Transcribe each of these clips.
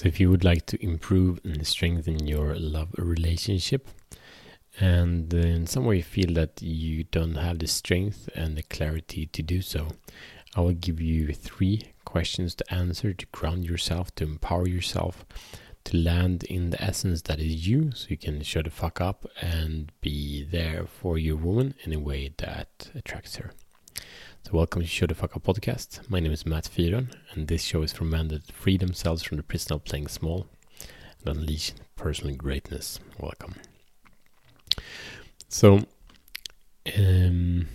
So, if you would like to improve and strengthen your love relationship, and in some way feel that you don't have the strength and the clarity to do so, I will give you three questions to answer to ground yourself, to empower yourself, to land in the essence that is you, so you can shut the fuck up and be there for your woman in a way that attracts her. Welcome to Show the Fuck Up podcast. My name is Matt Fyron, and this show is for men that free themselves from the prison of playing small and unleash personal greatness. Welcome. So, um,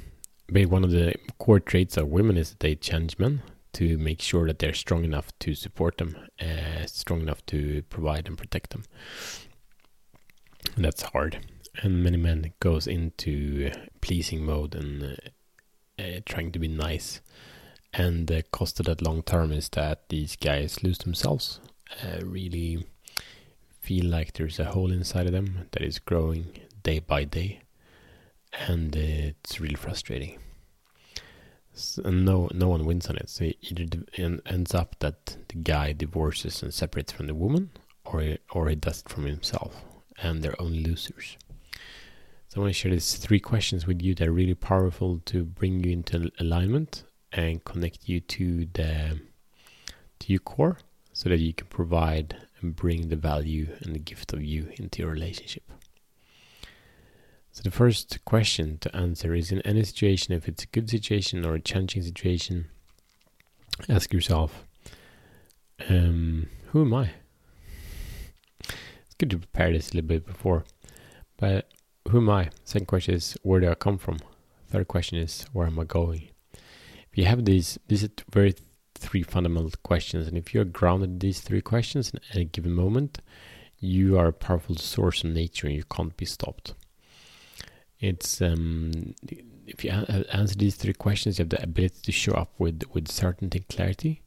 one of the core traits of women is that they challenge men to make sure that they're strong enough to support them, uh, strong enough to provide and protect them. And that's hard, and many men goes into pleasing mode and uh, trying to be nice. And the cost of that long term is that these guys lose themselves, uh, really feel like there's a hole inside of them that is growing day by day, and it's really frustrating. So no, no one wins on it. So it either ends up that the guy divorces and separates from the woman, or or he does it from himself, and they're only losers. So I want to share these three questions with you that are really powerful to bring you into alignment and connect you to the to your core so that you can provide and bring the value and the gift of you into your relationship. So the first question to answer is in any situation, if it's a good situation or a challenging situation, ask yourself, um, who am I? It's good to prepare this a little bit before, but who am I? Second question is where do I come from? Third question is where am I going? If you have these, these are very three fundamental questions, and if you're grounded in these three questions in any given moment, you are a powerful source of nature and you can't be stopped. It's um, if you answer these three questions, you have the ability to show up with with certainty, clarity,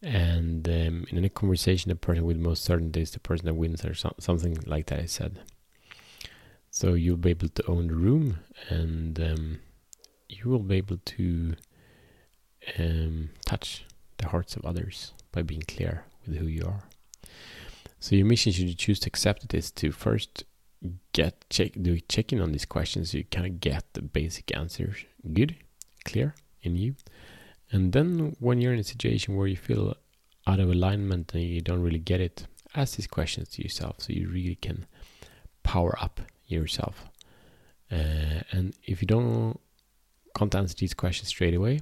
and um, in any conversation, the person with most certainty is the person that wins, or so, something like that. I said. So you'll be able to own the room and um, you will be able to um, touch the hearts of others by being clear with who you are. So your mission, should you choose to accept it, is to first get check do checking on these questions so you kind of get the basic answers good, clear in you. And then when you're in a situation where you feel out of alignment and you don't really get it, ask these questions to yourself so you really can power up yourself. Uh, and if you don't can't answer these questions straight away,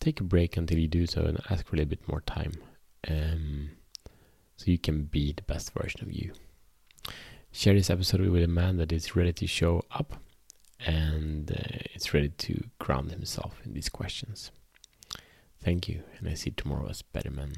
take a break until you do so and ask for a little bit more time, um, so you can be the best version of you. Share this episode with a man that is ready to show up and uh, it's ready to ground himself in these questions. Thank you, and I see tomorrow as better men.